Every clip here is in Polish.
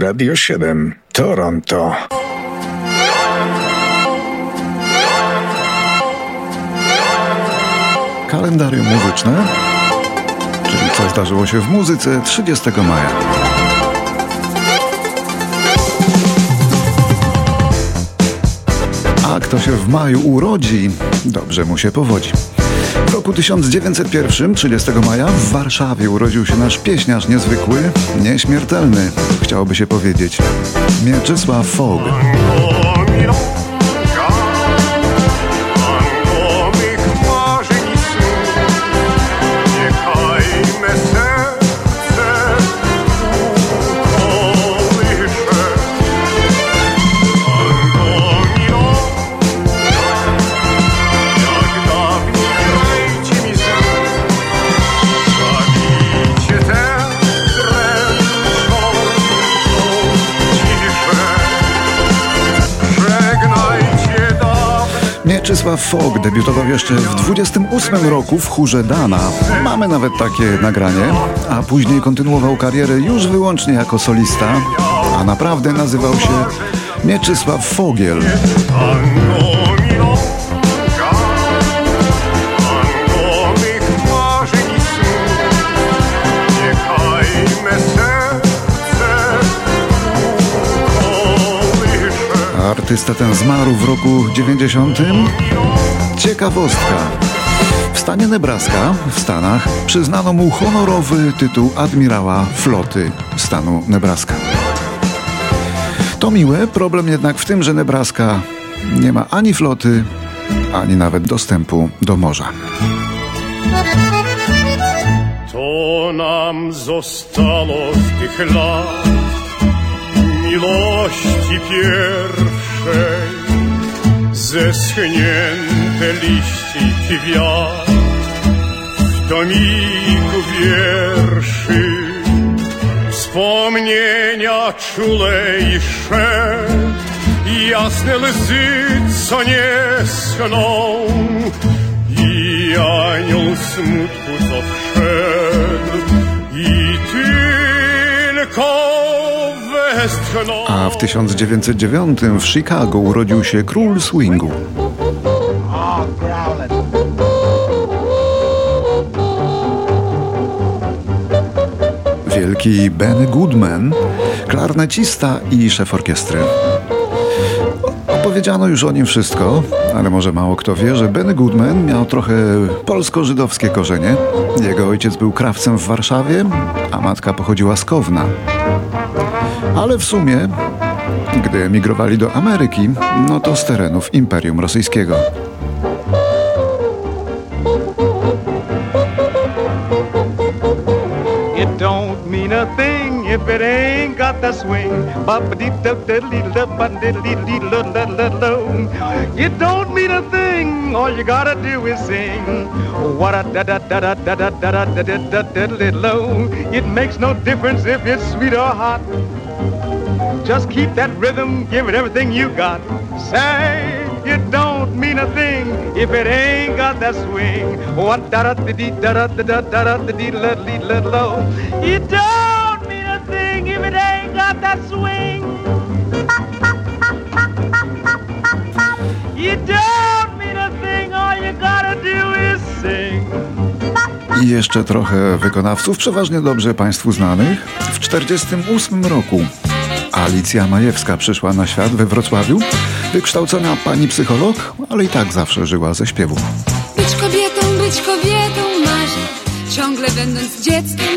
Radio 7, Toronto. Kalendarium muzyczne, czyli co zdarzyło się w muzyce 30 maja. A kto się w maju urodzi, dobrze mu się powodzi. W roku 1901, 30 maja, w Warszawie urodził się nasz pieśniarz niezwykły, nieśmiertelny, chciałoby się powiedzieć, Mieczysław Fogg. Mieczysław Fogg debiutował jeszcze w 28 roku w chórze Dana. Mamy nawet takie nagranie, a później kontynuował karierę już wyłącznie jako solista, a naprawdę nazywał się Mieczysław Fogiel. Artysta ten zmarł w roku 90. Ciekawostka. W stanie Nebraska, w Stanach, przyznano mu honorowy tytuł admirała floty stanu Nebraska. To miłe, problem jednak w tym, że Nebraska nie ma ani floty, ani nawet dostępu do morza. To nam zostało z tych lat miłości pierwszej zeschnięte liście i kwiat w tomiku wierszy wspomnienia czulejsze jasne łzy, co nie schną i anioł smutku, co wszedł a w 1909 w Chicago urodził się król swingu. Wielki Ben Goodman, klarnecista i szef orkiestry. Opowiedziano już o nim wszystko, ale może mało kto wie, że Ben Goodman miał trochę polsko-żydowskie korzenie. Jego ojciec był krawcem w Warszawie, a matka pochodziła z Kowna. Ale w sumie, gdy emigrowali do Ameryki, no to z terenów Imperium Rosyjskiego. It thing, all you gotta do is sing. What a da da da da da da da da da da da da It makes no difference if it's sweet or hot. Just keep that rhythm, give it everything you got. Say it don't mean a thing if it ain't got that swing. What da da da da da da da da da da da low. It don't mean a thing if it ain't got that swing. It don't I jeszcze trochę wykonawców, przeważnie dobrze Państwu znanych. W 1948 roku Alicja Majewska przyszła na świat we Wrocławiu. Wykształcona pani psycholog, ale i tak zawsze żyła ze śpiewu. Być kobietą, być kobietą marzę, ciągle będąc dzieckiem.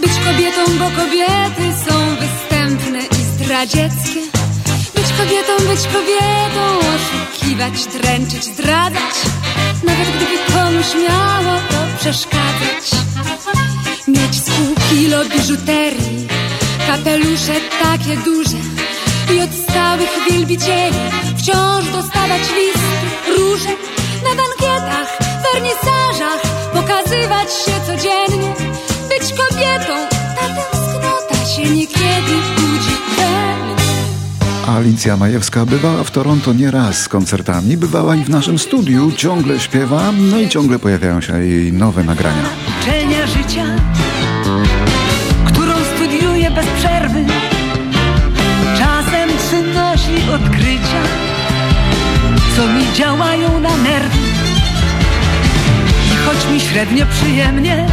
Być kobietą, bo kobiety są występne i zdradzieckie. Być kobietą, być kobietą, oszukiwać, dręczyć, zdradzać. Nawet gdyby komuś miało to przeszkadzać. Mieć z pół kilo biżuterii kapelusze takie duże i od stałych wielbicieli wciąż dostawać listy, róże na bankietach, wernisażach, pokazywać się codziennie, być kobietą, ta tęsknota się mnie. Alicja Majewska bywała w Toronto nie raz z koncertami, bywała i w naszym studiu, ciągle śpiewa, no i ciągle pojawiają się jej nowe nagrania. Uczelnia życia bez przerwy odkrycia, co mi działają na nerwy. I choć mi średnio przyjemnie,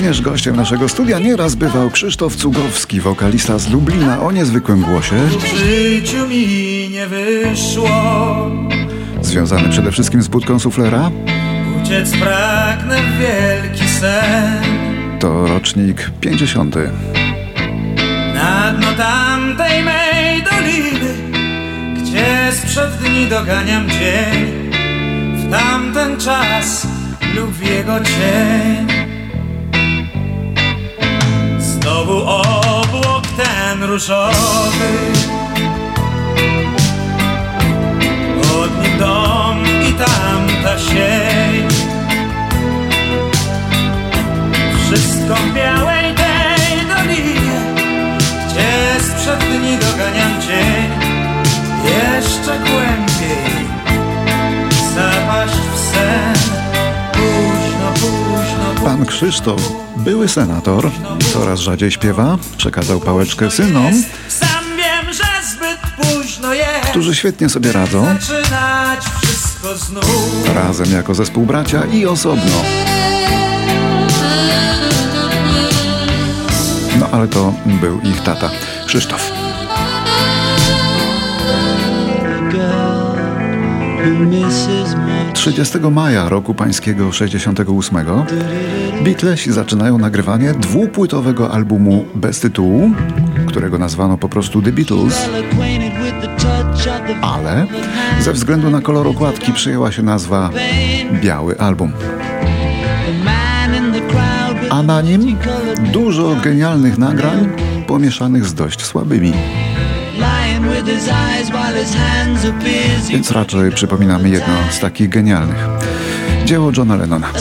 Również gościem naszego studia nieraz bywał Krzysztof Cugowski, wokalista z Lublina o niezwykłym głosie. W życiu mi nie wyszło Związany przede wszystkim z budką suflera. Uciec pragnę w wielki sen To rocznik 50. Na dno tamtej mej doliny Gdzie sprzed dni doganiam dzień W tamten czas lub w jego cień Znowu obłok ten różowy. Od nim dom i tamta sień Wszystko w białej tej dolinie Gdzie sprzed dni doganiam dzień Jeszcze głębiej Krzysztof, były senator, coraz rzadziej śpiewa, przekazał pałeczkę synom, którzy świetnie sobie radzą, razem jako zespół bracia i osobno. No ale to był ich tata, Krzysztof. 30 maja roku pańskiego 68 Beatlesi zaczynają nagrywanie dwupłytowego albumu bez tytułu, którego nazwano po prostu The Beatles, ale ze względu na kolor okładki przyjęła się nazwa Biały Album. A na nim dużo genialnych nagrań pomieszanych z dość słabymi. Więc raczej przypominamy jedno z takich genialnych. Dzieło Johna Lennona.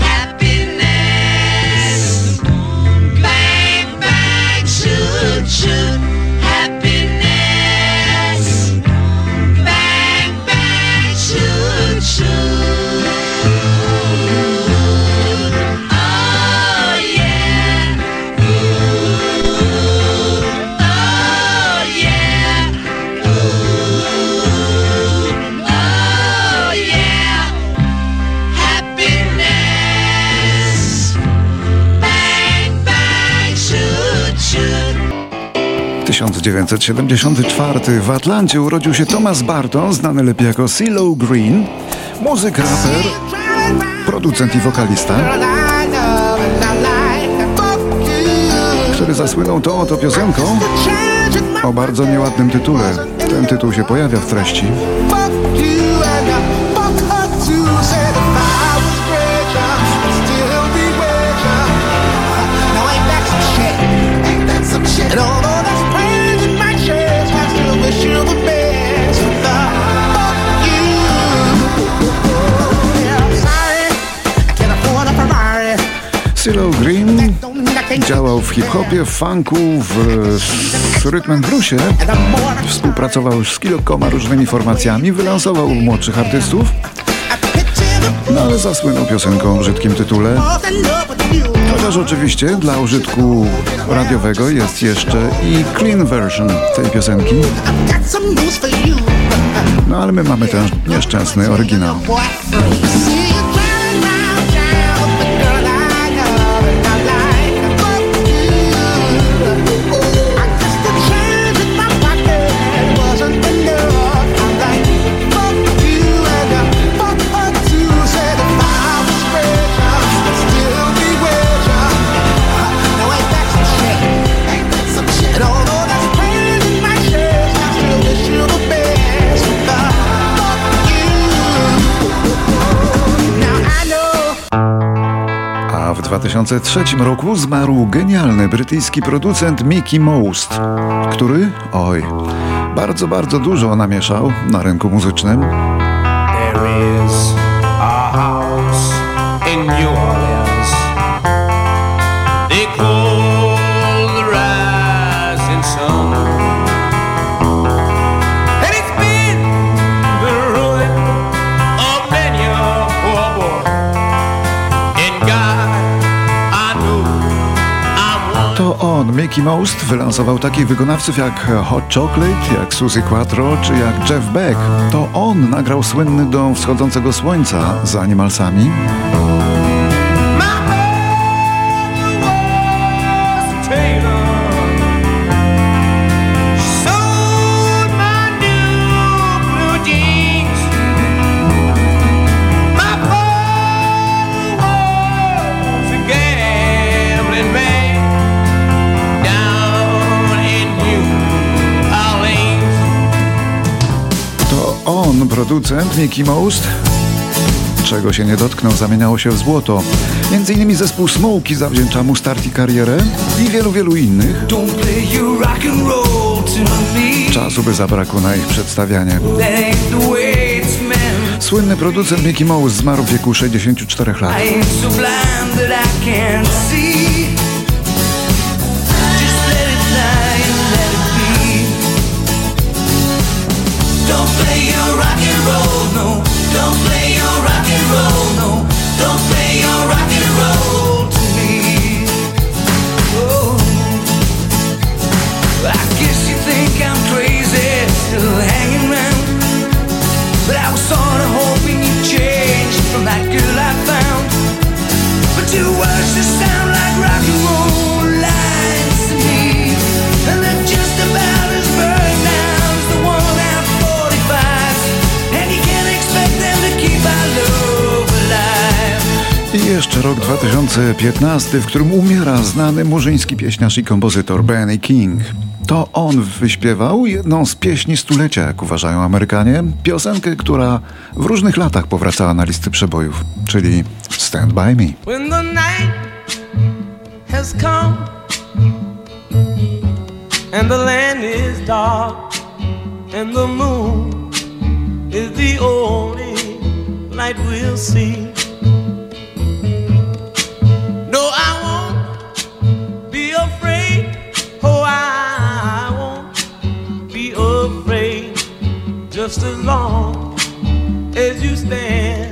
Happiness. Bang, bang, shoot. 1974 w Atlancie urodził się Thomas Barton, znany lepiej jako CeeLo Green, muzyk, raper, producent i wokalista, który zasłynął tą oto piosenką o bardzo nieładnym tytule. Ten tytuł się pojawia w treści. Działał w hip-hopie, w funku, w, w rytm and bluesie. And I'm more than Współpracował z kilkoma różnymi formacjami, wylansował młodszych artystów, no ale zasłynął piosenką o brzydkim tytule. Chociaż oczywiście dla użytku radiowego jest jeszcze i clean version tej piosenki, no ale my mamy ten nieszczęsny oryginał. 2003 roku zmarł genialny brytyjski producent Mickey Most, który, oj, bardzo, bardzo dużo namieszał na rynku muzycznym. There is a house in New Orleans. Mickey Most, wylansował takich wykonawców jak Hot Chocolate, jak Suzy Quattro czy jak Jeff Beck. To on nagrał słynny Dom Wschodzącego Słońca z Animalsami. Producent Mickey Most. Czego się nie dotknął, zamieniało się w złoto. Między innymi zespół Smokey zawdzięcza mu start i karierę i wielu, wielu innych. Czasu by zabrakło na ich przedstawianie. Słynny producent Mickey Mouse zmarł w wieku 64 lat. Don't play your rock and roll, no. Don't play your rock and roll, no. Don't play your rock and roll to me. Oh. I guess you think I'm crazy, still hanging around. But I was sorta hoping you'd change from that girl I found. But your words just sound like rock and roll jeszcze rok 2015, w którym umiera znany murzyński pieśniarz i kompozytor Benny King. To on wyśpiewał jedną z pieśni stulecia, jak uważają Amerykanie, piosenkę, która w różnych latach powracała na listy przebojów, czyli Stand By Me. When the night has come and the land is dark and the moon is the only light we'll see. Just as long as you stand,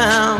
down.